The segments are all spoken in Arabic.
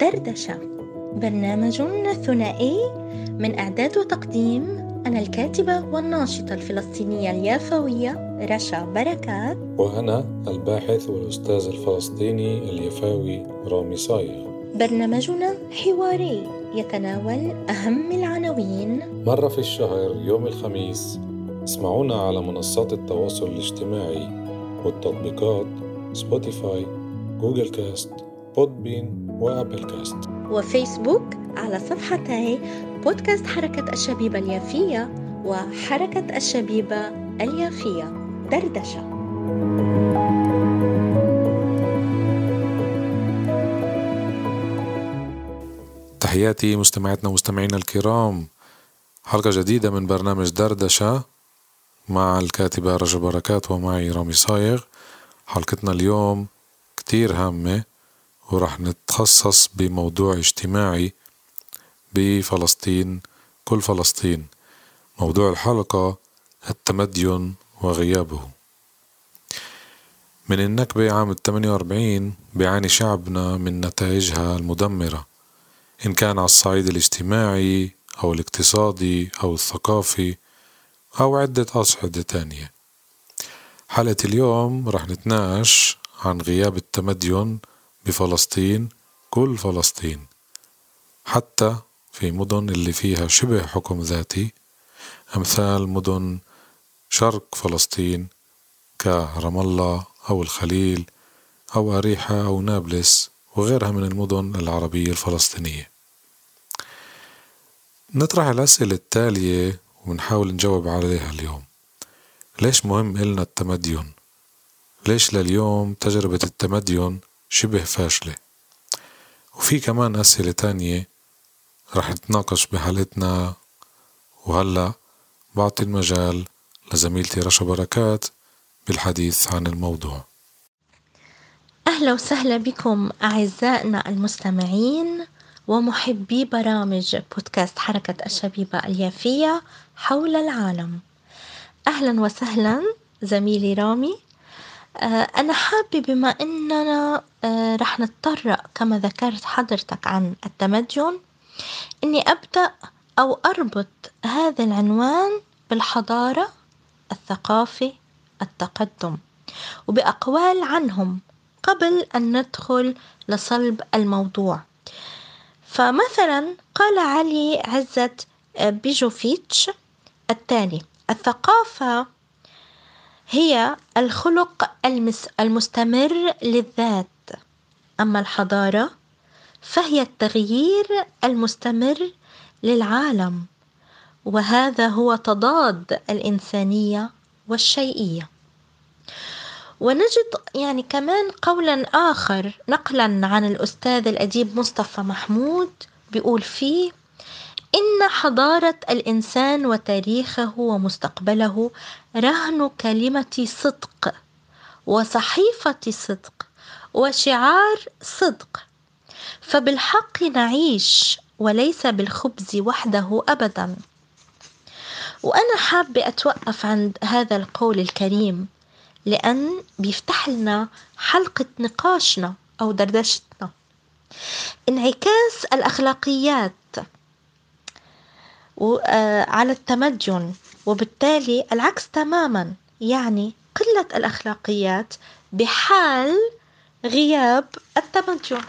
دردشة برنامج ثنائي من إعداد وتقديم أنا الكاتبة والناشطة الفلسطينية اليافوية رشا بركات. وأنا الباحث والأستاذ الفلسطيني اليفاوي رامي صايغ. برنامجنا حواري يتناول أهم العناوين. مرة في الشهر يوم الخميس اسمعونا على منصات التواصل الاجتماعي والتطبيقات Spotify Google Cast Podbean و Apple Cast. وفيسبوك على صفحتي بودكاست حركة الشبيبة اليافية وحركة الشبيبة اليافية دردشة. تحياتي مستمعاتنا ومستمعينا الكرام. حلقة جديدة من برنامج دردشة مع الكاتبة رجا بركات ومعي رامي صايغ. حلقتنا اليوم كتير هامة ورح نتخصص بموضوع اجتماعي بفلسطين كل فلسطين. موضوع الحلقة التمدين وغيابه. من النكبة عام 48 بيعاني شعبنا من نتائجها المدمرة إن كان على الصعيد الاجتماعي أو الاقتصادي أو الثقافي أو عدة أصعدة تانية. حلقة اليوم رح نتناقش عن غياب التمدن بفلسطين كل فلسطين حتى في مدن اللي فيها شبه حكم ذاتي أمثال مدن شرق فلسطين كرم الله أو الخليل أو أريحة أو نابلس وغيرها من المدن العربية الفلسطينية نطرح الأسئلة التالية ونحاول نجاوب عليها اليوم ليش مهم إلنا التمدين؟ ليش لليوم تجربة التمدين شبه فاشلة؟ وفي كمان أسئلة تانية رح نتناقش بحالتنا وهلأ بعطي المجال لزميلتي رشا بركات بالحديث عن الموضوع. أهلا وسهلا بكم أعزائنا المستمعين ومحبي برامج بودكاست حركة الشبيبة اليافية حول العالم. أهلا وسهلا زميلي رامي. أنا حابة بما أننا آه، رح نتطرق كما ذكرت حضرتك عن التمدن إني أبدأ أو أربط هذا العنوان بالحضارة الثقافة التقدم وبأقوال عنهم قبل أن ندخل لصلب الموضوع. فمثلا قال علي عزت بيجوفيتش التالي الثقافة هي الخلق المستمر للذات. أما الحضارة فهي التغيير المستمر للعالم وهذا هو تضاد الإنسانية والشيئية. ونجد يعني كمان قولا آخر نقلا عن الأستاذ الأديب مصطفى محمود بيقول فيه إن حضارة الإنسان وتاريخه ومستقبله رهن كلمة صدق وصحيفة صدق وشعار صدق. فبالحق نعيش وليس بالخبز وحده أبدا. وأنا حابة أتوقف عند هذا القول الكريم لأن بيفتح لنا حلقة نقاشنا أو دردشتنا. انعكاس الأخلاقيات على التمدن وبالتالي العكس تماما. يعني قلة الأخلاقيات بحال غياب التمدن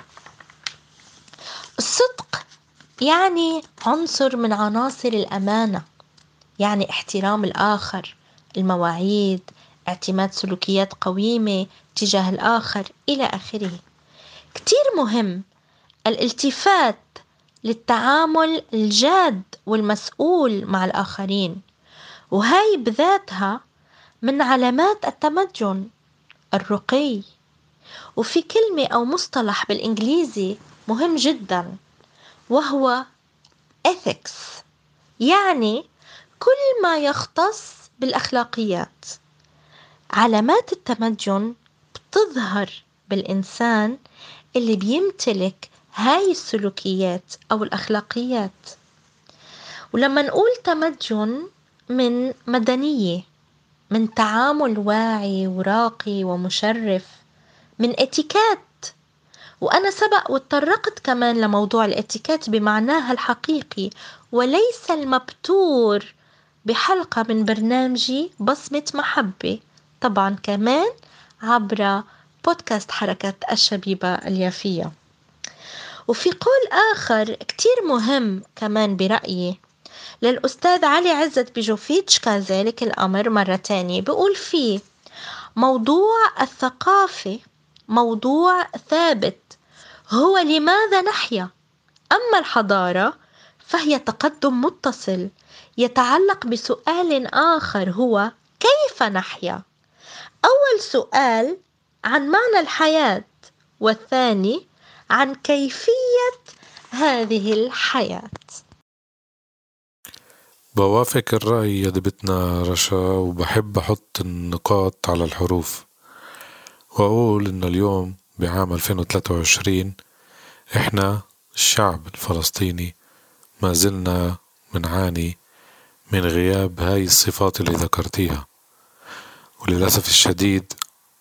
الصدق يعني عنصر من عناصر الأمانة. يعني احترام الآخر المواعيد اعتماد سلوكيات قويمة تجاه الآخر إلى آخره. كتير مهم الالتفات للتعامل الجاد والمسؤول مع الآخرين وهاي بذاتها من علامات التمدن الرقي. وفي كلمة أو مصطلح بالإنجليزي مهم جدا وهو ethics يعني كل ما يختص بالأخلاقيات. علامات التمدن بتظهر بالإنسان اللي بيمتلك هاي السلوكيات أو الأخلاقيات. ولما نقول تمدن من مدنية من تعامل واعي وراقي ومشرف من إتيكات. وأنا سبق واتطرقت كمان لموضوع الاتيكيت بمعناها الحقيقي وليس المبتور بحلقة من برنامجي بصمة محبة. طبعا كمان عبر بودكاست حركة الشبيبة اليافية. وفي قول آخر كتير مهم كمان برأيي. للأستاذ علي عزت بجوفيتش كذلك الأمر مرة تانية. بقول فيه موضوع الثقافة موضوع ثابت هو لماذا نحيا؟ أما الحضارة فهي تقدم متصل يتعلق بسؤال آخر هو كيف نحيا؟ أول سؤال عن معنى الحياة والثاني عن كيفية هذه الحياة. بوافق الرأي يا دبتنا رشا وبحب أحط النقاط على الحروف. وأقول إن اليوم بعام 2023 إحنا الشعب الفلسطيني ما زلنا منعاني من غياب هاي الصفات اللي ذكرتيها. وللأسف الشديد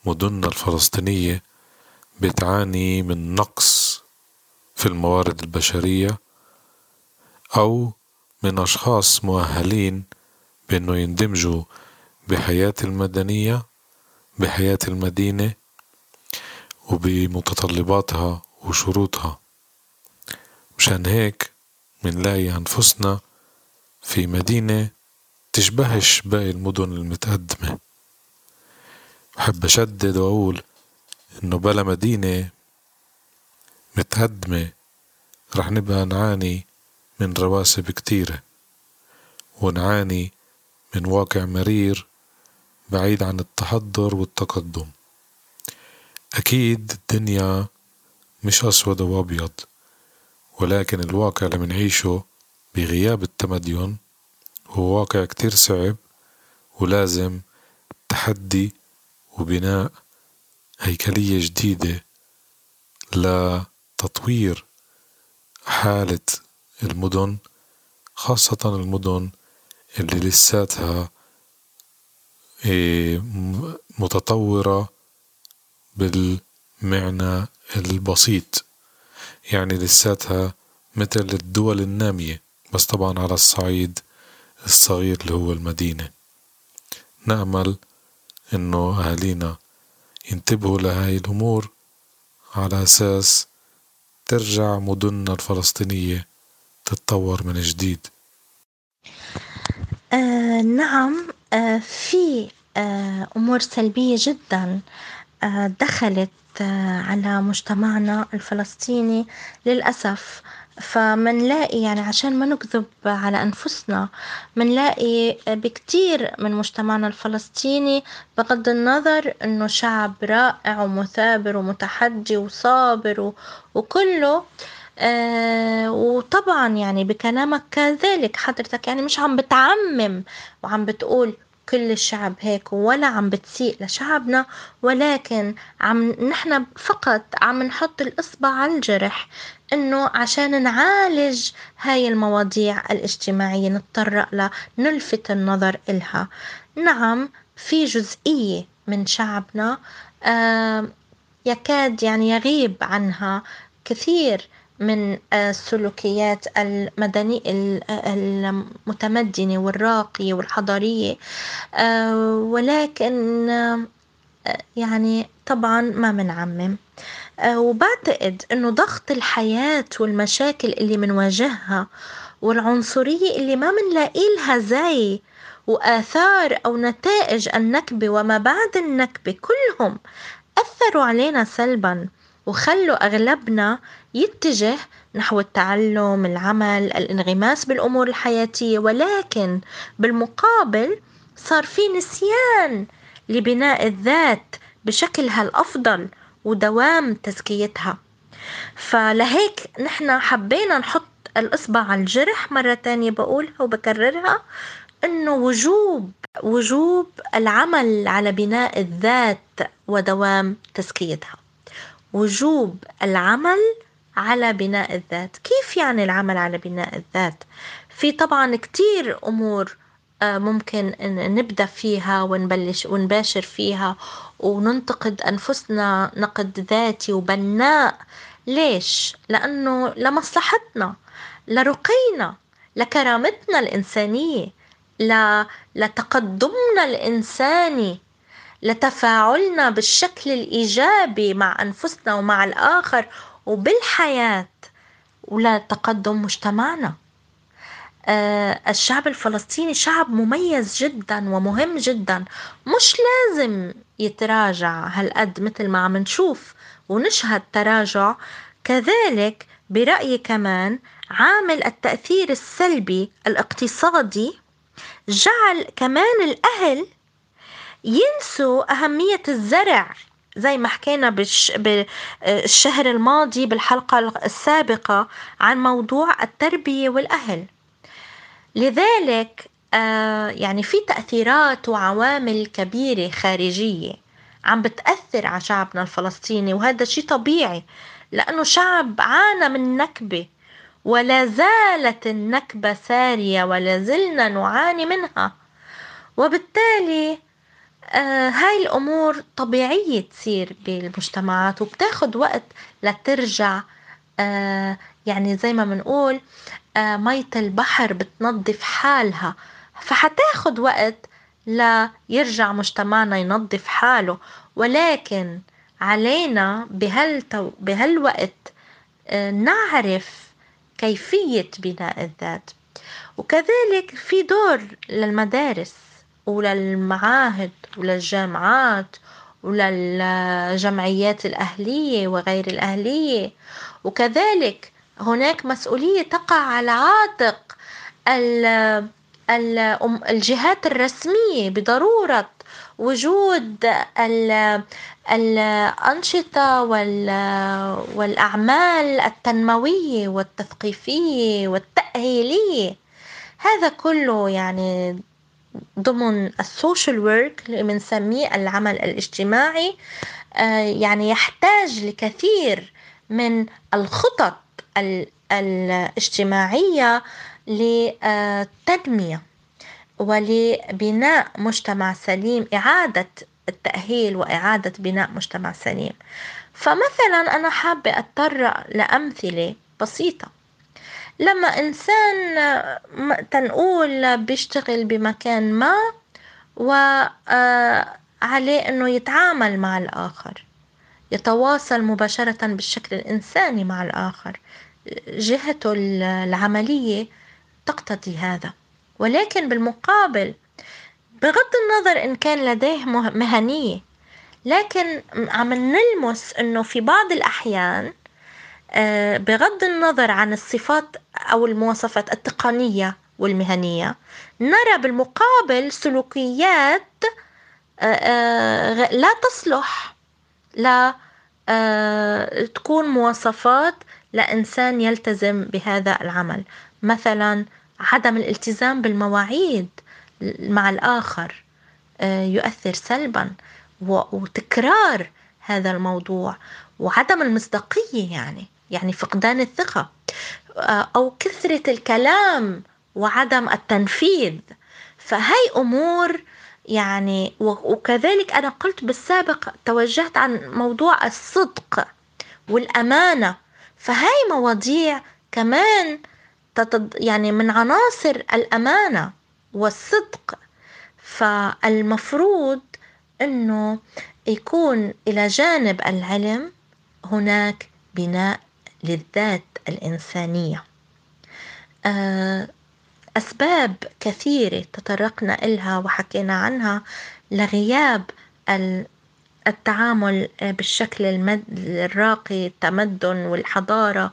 مدننا الفلسطينية بتعاني من نقص في الموارد البشرية أو من أشخاص مؤهلين بأنه يندمجوا بحياة المدنية بحياة المدينة وبمتطلباتها وشروطها. مشان هيك منلاقي أنفسنا في مدينة تشبهش باقي المدن المتقدمة. بحب أشدد وأقول إنه بلا مدينة متقدمة رح نبقى نعاني من رواسب كتيرة ونعاني من واقع مرير بعيد عن التحضر والتقدم. أكيد الدنيا مش أسود وأبيض ولكن الواقع اللي منعيشه بغياب التمدين هو واقع كتير صعب ولازم تحدي وبناء هيكلية جديدة لتطوير حالة المدن خاصة المدن اللي لساتها إيه، متطورة بالمعنى البسيط. يعني لساتها مثل الدول النامية بس طبعا على الصعيد الصغير اللي هو المدينة. نأمل إنه أهالينا ينتبهوا لهاي الأمور. على أساس ترجع مدننا الفلسطينية تتطور من جديد. آه نعم. آه في آه أمور سلبية جدا آه دخلت آه على مجتمعنا الفلسطيني للأسف. فمنلاقي يعني عشان ما نكذب على أنفسنا منلاقي بكتير من مجتمعنا الفلسطيني بغض النظر إنه شعب رائع ومثابر ومتحدي وصابر وكله آه وطبعا يعني بكلامك كذلك حضرتك يعني مش عم بتعمم وعم بتقول كل الشعب هيك ولا عم بتسيء لشعبنا ولكن عم نحن فقط عم نحط الإصبع على الجرح إنه عشان نعالج هاي المواضيع الاجتماعية نتطرق لها نلفت النظر إلها. نعم في جزئية من شعبنا آه يكاد يعني يغيب عنها كثير. من السلوكيات المدني المتمدنة والراقية والحضارية. آه، ولكن آه، يعني طبعا ما منعمم. آه، وبعتقد إنه ضغط الحياة والمشاكل اللي منواجهها والعنصرية اللي ما منلاقي لها زي وآثار أو نتائج النكبة وما بعد النكبة كلهم أثروا علينا سلبا وخلوا أغلبنا يتجه نحو التعلم العمل الانغماس بالأمور الحياتية. ولكن بالمقابل صار في نسيان لبناء الذات بشكلها الأفضل ودوام تزكيتها. فلهيك نحن حبينا نحط الإصبع على الجرح مرة تانية بقولها وبكررها إنه وجوب وجوب العمل على بناء الذات ودوام تزكيتها. وجوب العمل على بناء الذات. كيف يعني العمل على بناء الذات؟ في طبعا كتير أمور آه، ممكن نبدأ فيها ونبلش ونباشر فيها وننتقد أنفسنا نقد ذاتي وبناء. ليش؟ لأنه لمصلحتنا لرقينا لكرامتنا الإنسانية لتقدمنا الإنساني لتفاعلنا بالشكل الإيجابي مع أنفسنا ومع الآخر وبالحياة ولتقدم مجتمعنا. آه الشعب الفلسطيني شعب مميز جدا ومهم جدا. مش لازم يتراجع هالقد مثل ما عم نشوف ونشهد تراجع. كذلك برأيي كمان عامل التأثير السلبي الاقتصادي جعل كمان الأهل ينسوا أهمية الزرع زي ما حكينا بالش... بالشهر الماضي بالحلقة السابقة عن موضوع التربية والأهل. لذلك آه يعني في تأثيرات وعوامل كبيرة خارجية عم بتأثر على شعبنا الفلسطيني وهذا شيء طبيعي لأنه شعب عانى من نكبة ولا زالت النكبة سارية ولا زلنا نعاني منها. وبالتالي هاي الأمور طبيعية تصير بالمجتمعات وبتاخد وقت لترجع آه يعني زي ما بنقول آه مية البحر بتنظف حالها. فحتاخد وقت ليرجع مجتمعنا ينظف حاله. ولكن علينا بهالتو بهالوقت آه نعرف كيفية بناء الذات. وكذلك في دور للمدارس. وللمعاهد وللجامعات وللجمعيات الأهلية وغير الأهلية. وكذلك هناك مسؤولية تقع على عاتق الجهات الرسمية بضرورة وجود الأنشطة والأعمال التنموية والتثقيفية والتأهيلية. هذا كله يعني ضمن السوشيال ورك اللي بنسميه العمل الاجتماعي آه، يعني يحتاج لكثير من الخطط الاجتماعية للتنمية ولبناء مجتمع سليم إعادة التأهيل وإعادة بناء مجتمع سليم. فمثلا أنا حابة أتطرق لأمثلة بسيطة. لما إنسان تنقول بيشتغل بمكان ما وعليه آه، إنه يتعامل مع الآخر يتواصل مباشرة بالشكل الإنساني مع الآخر جهته العملية تقتضي هذا. ولكن بالمقابل بغض النظر إن كان لديه مهنية لكن عم نلمس إنه في بعض الأحيان بغض النظر عن الصفات أو المواصفات التقنية والمهنية نرى بالمقابل سلوكيات آه، آه، لا تصلح لا تكون مواصفات لإنسان يلتزم بهذا العمل. مثلا عدم الالتزام بالمواعيد مع الآخر يؤثر سلبا وتكرار هذا الموضوع. وعدم المصداقية يعني. يعني فقدان الثقة آه، أو كثرة الكلام وعدم التنفيذ. فهي أمور يعني وكذلك أنا قلت بالسابق توجهت عن موضوع الصدق والأمانة. فهي مواضيع كمان يعني من عناصر الأمانة والصدق. فالمفروض أنه يكون إلى جانب العلم هناك بناء للذات الإنسانية. آه، أسباب كثيرة تطرقنا إلها وحكينا عنها لغياب التعامل بالشكل الراقي التمدن والحضارة.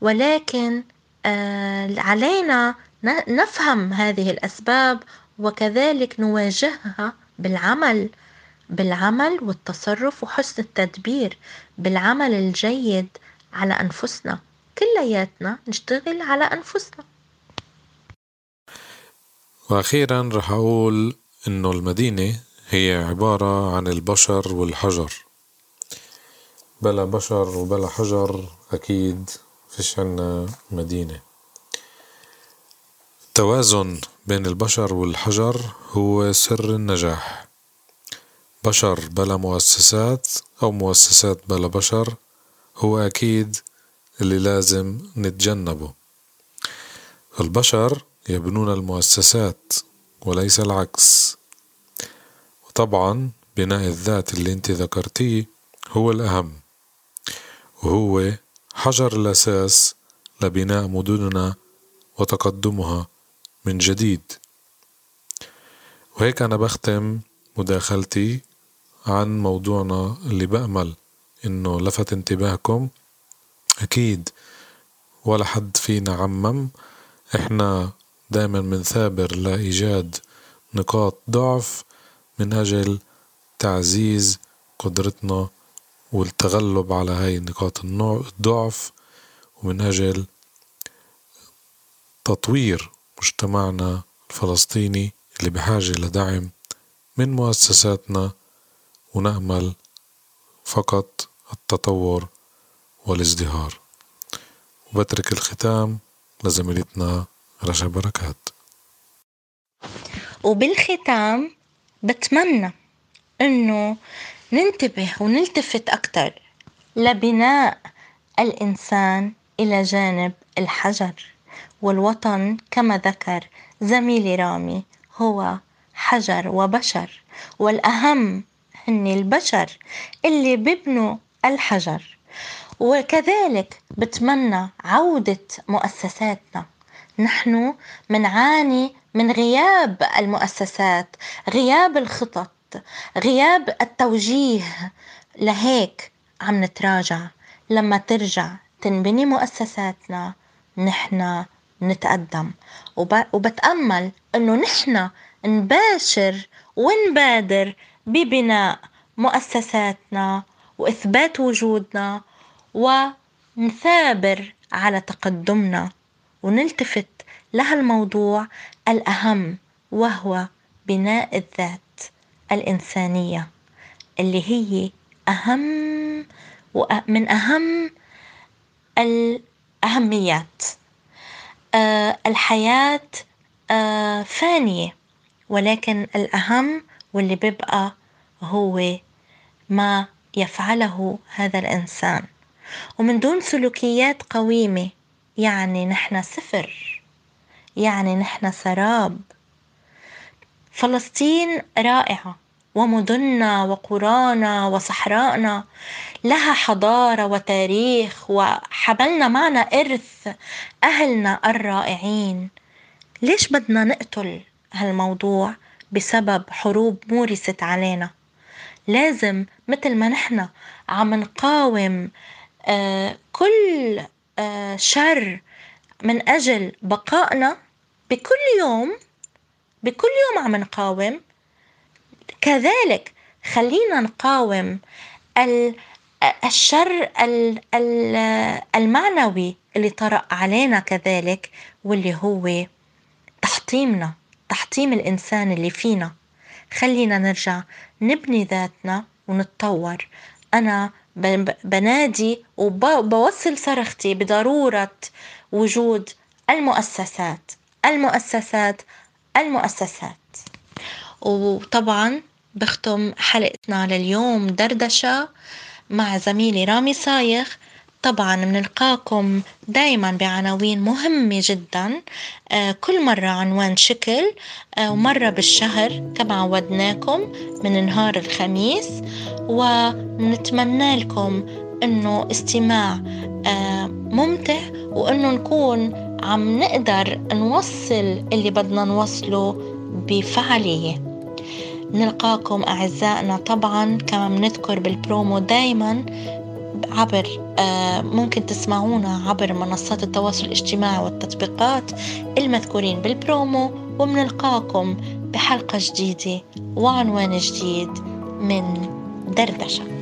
ولكن آه، علينا نفهم هذه الأسباب وكذلك نواجهها بالعمل بالعمل والتصرف وحسن التدبير بالعمل الجيد على أنفسنا كلياتنا نشتغل على أنفسنا. وأخيرا رح أقول إنه المدينة هي عبارة عن البشر والحجر. بلا بشر وبلا حجر أكيد فيش عنا مدينة. التوازن بين البشر والحجر هو سر النجاح. بشر بلا مؤسسات أو مؤسسات بلا بشر هو أكيد اللي لازم نتجنبه. البشر يبنون المؤسسات وليس العكس. وطبعا بناء الذات اللي انت ذكرتيه هو الأهم. وهو حجر الأساس لبناء مدننا وتقدمها من جديد. وهيك أنا بختم مداخلتي عن موضوعنا اللي بأمل إنه لفت انتباهكم. أكيد ولا حد فينا عمم. إحنا دايما منثابر لإيجاد نقاط ضعف من أجل تعزيز قدرتنا والتغلب على هاي نقاط الضعف ومن أجل تطوير مجتمعنا الفلسطيني اللي بحاجة لدعم من مؤسساتنا ونأمل فقط التطور والازدهار. وبترك الختام لزميلتنا رشا بركات. وبالختام بتمنى إنه ننتبه ونلتفت أكثر لبناء الإنسان إلى جانب الحجر والوطن كما ذكر زميلي رامي هو حجر وبشر والأهم هن البشر اللي ببنوا الحجر وكذلك بتمنى عودة مؤسساتنا. نحن منعاني من غياب المؤسسات غياب الخطط غياب التوجيه لهيك عم نتراجع. لما ترجع تنبني مؤسساتنا نحن نتقدم. وبتأمل إنه نحن نباشر ونبادر ببناء مؤسساتنا وإثبات وجودنا ونثابر على تقدمنا. ونلتفت لهالموضوع الأهم وهو بناء الذات الإنسانية اللي هي أهم من أهم الأهميات. آه، الحياة آه، فانية ولكن الأهم واللي بيبقى هو ما يفعله هذا الإنسان. ومن دون سلوكيات قويمة يعني نحن صفر يعني نحن سراب. فلسطين رائعة ومدننا وقرانا وصحراءنا لها حضارة وتاريخ وحملنا معنا إرث أهلنا الرائعين. ليش بدنا نقتل هالموضوع بسبب حروب مورست علينا؟ لازم مثل ما نحن عم نقاوم آه كل آه شر من أجل بقائنا بكل يوم بكل يوم عم نقاوم. كذلك خلينا نقاوم الشر المعنوي اللي طرأ علينا كذلك واللي هو تحطيمنا تحطيم الإنسان اللي فينا. خلينا نرجع نبني ذاتنا ونتطور. أنا بنادي وبوصل صرختي بضرورة وجود المؤسسات المؤسسات المؤسسات. وطبعا بختم حلقتنا لليوم دردشة مع زميلي رامي صايغ طبعا بنلقاكم دايما بعناوين مهمة جدا آه كل مرة عنوان شكل آه ومرة بالشهر كما عودناكم من نهار الخميس ونتمنى لكم إنه استماع آه ممتع وإنه نكون عم نقدر نوصل اللي بدنا نوصله بفعالية. نلقاكم أعزائنا طبعا كما بنذكر بالبرومو دايما عبر آه، ممكن تسمعونا عبر منصات التواصل الاجتماعي والتطبيقات المذكورين بالبرومو ومنلقاكم بحلقة جديدة وعنوان جديد من دردشة.